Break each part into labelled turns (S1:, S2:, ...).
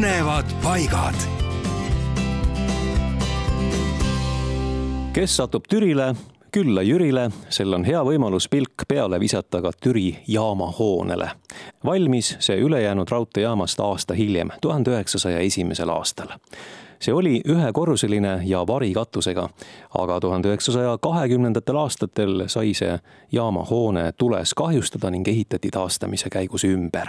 S1: põnevad paigad.
S2: kes satub Türile, külla Jürile, sel on hea võimalus pilk peale visata ka Türi jaamahoonele. valmis see ülejäänud raudteejaamast aasta hiljem, tuhande üheksasaja esimesel aastal see oli ühekorruseline ja varikatusega, aga tuhande üheksasaja kahekümnendatel aastatel sai see jaamahoone tules kahjustada ning ehitati taastamise käigus ümber.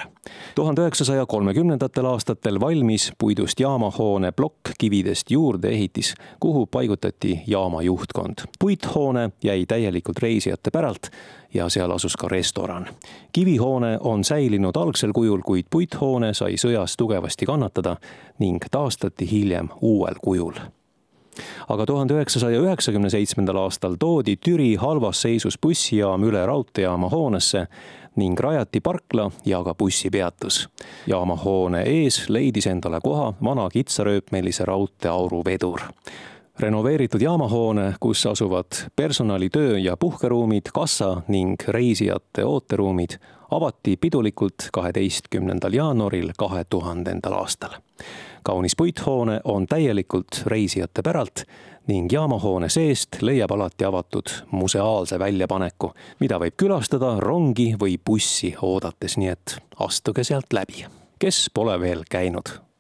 S2: tuhande üheksasaja kolmekümnendatel aastatel valmis puidust jaamahoone plokk kividest juurdeehitis, kuhu paigutati jaama juhtkond. puithoone jäi täielikult reisijate päralt ja seal asus ka restoran. kivihoone on säilinud algsel kujul, kuid puithoone sai sõjas tugevasti kannatada ning taastati hiljem uuel kujul aga tuhande üheksasaja üheksakümne seitsmendal aastal toodi Türi halvas seisus bussijaam üle raudteejaama hoonesse ning rajati parkla ja ka bussipeatus. jaama hoone ees leidis endale koha vana kitsarööpmelise raudteeauru vedur renoveeritud jaamahoone, kus asuvad personali töö- ja puhkeruumid, kassa ning reisijate ooteruumid, avati pidulikult kaheteistkümnendal jaanuaril kahe tuhandendal aastal. kaunis puithoone on täielikult reisijate päralt ning jaamahoone seest leiab alati avatud museaalse väljapaneku, mida võib külastada rongi või bussi oodates, nii et astuge sealt läbi, kes pole veel käinud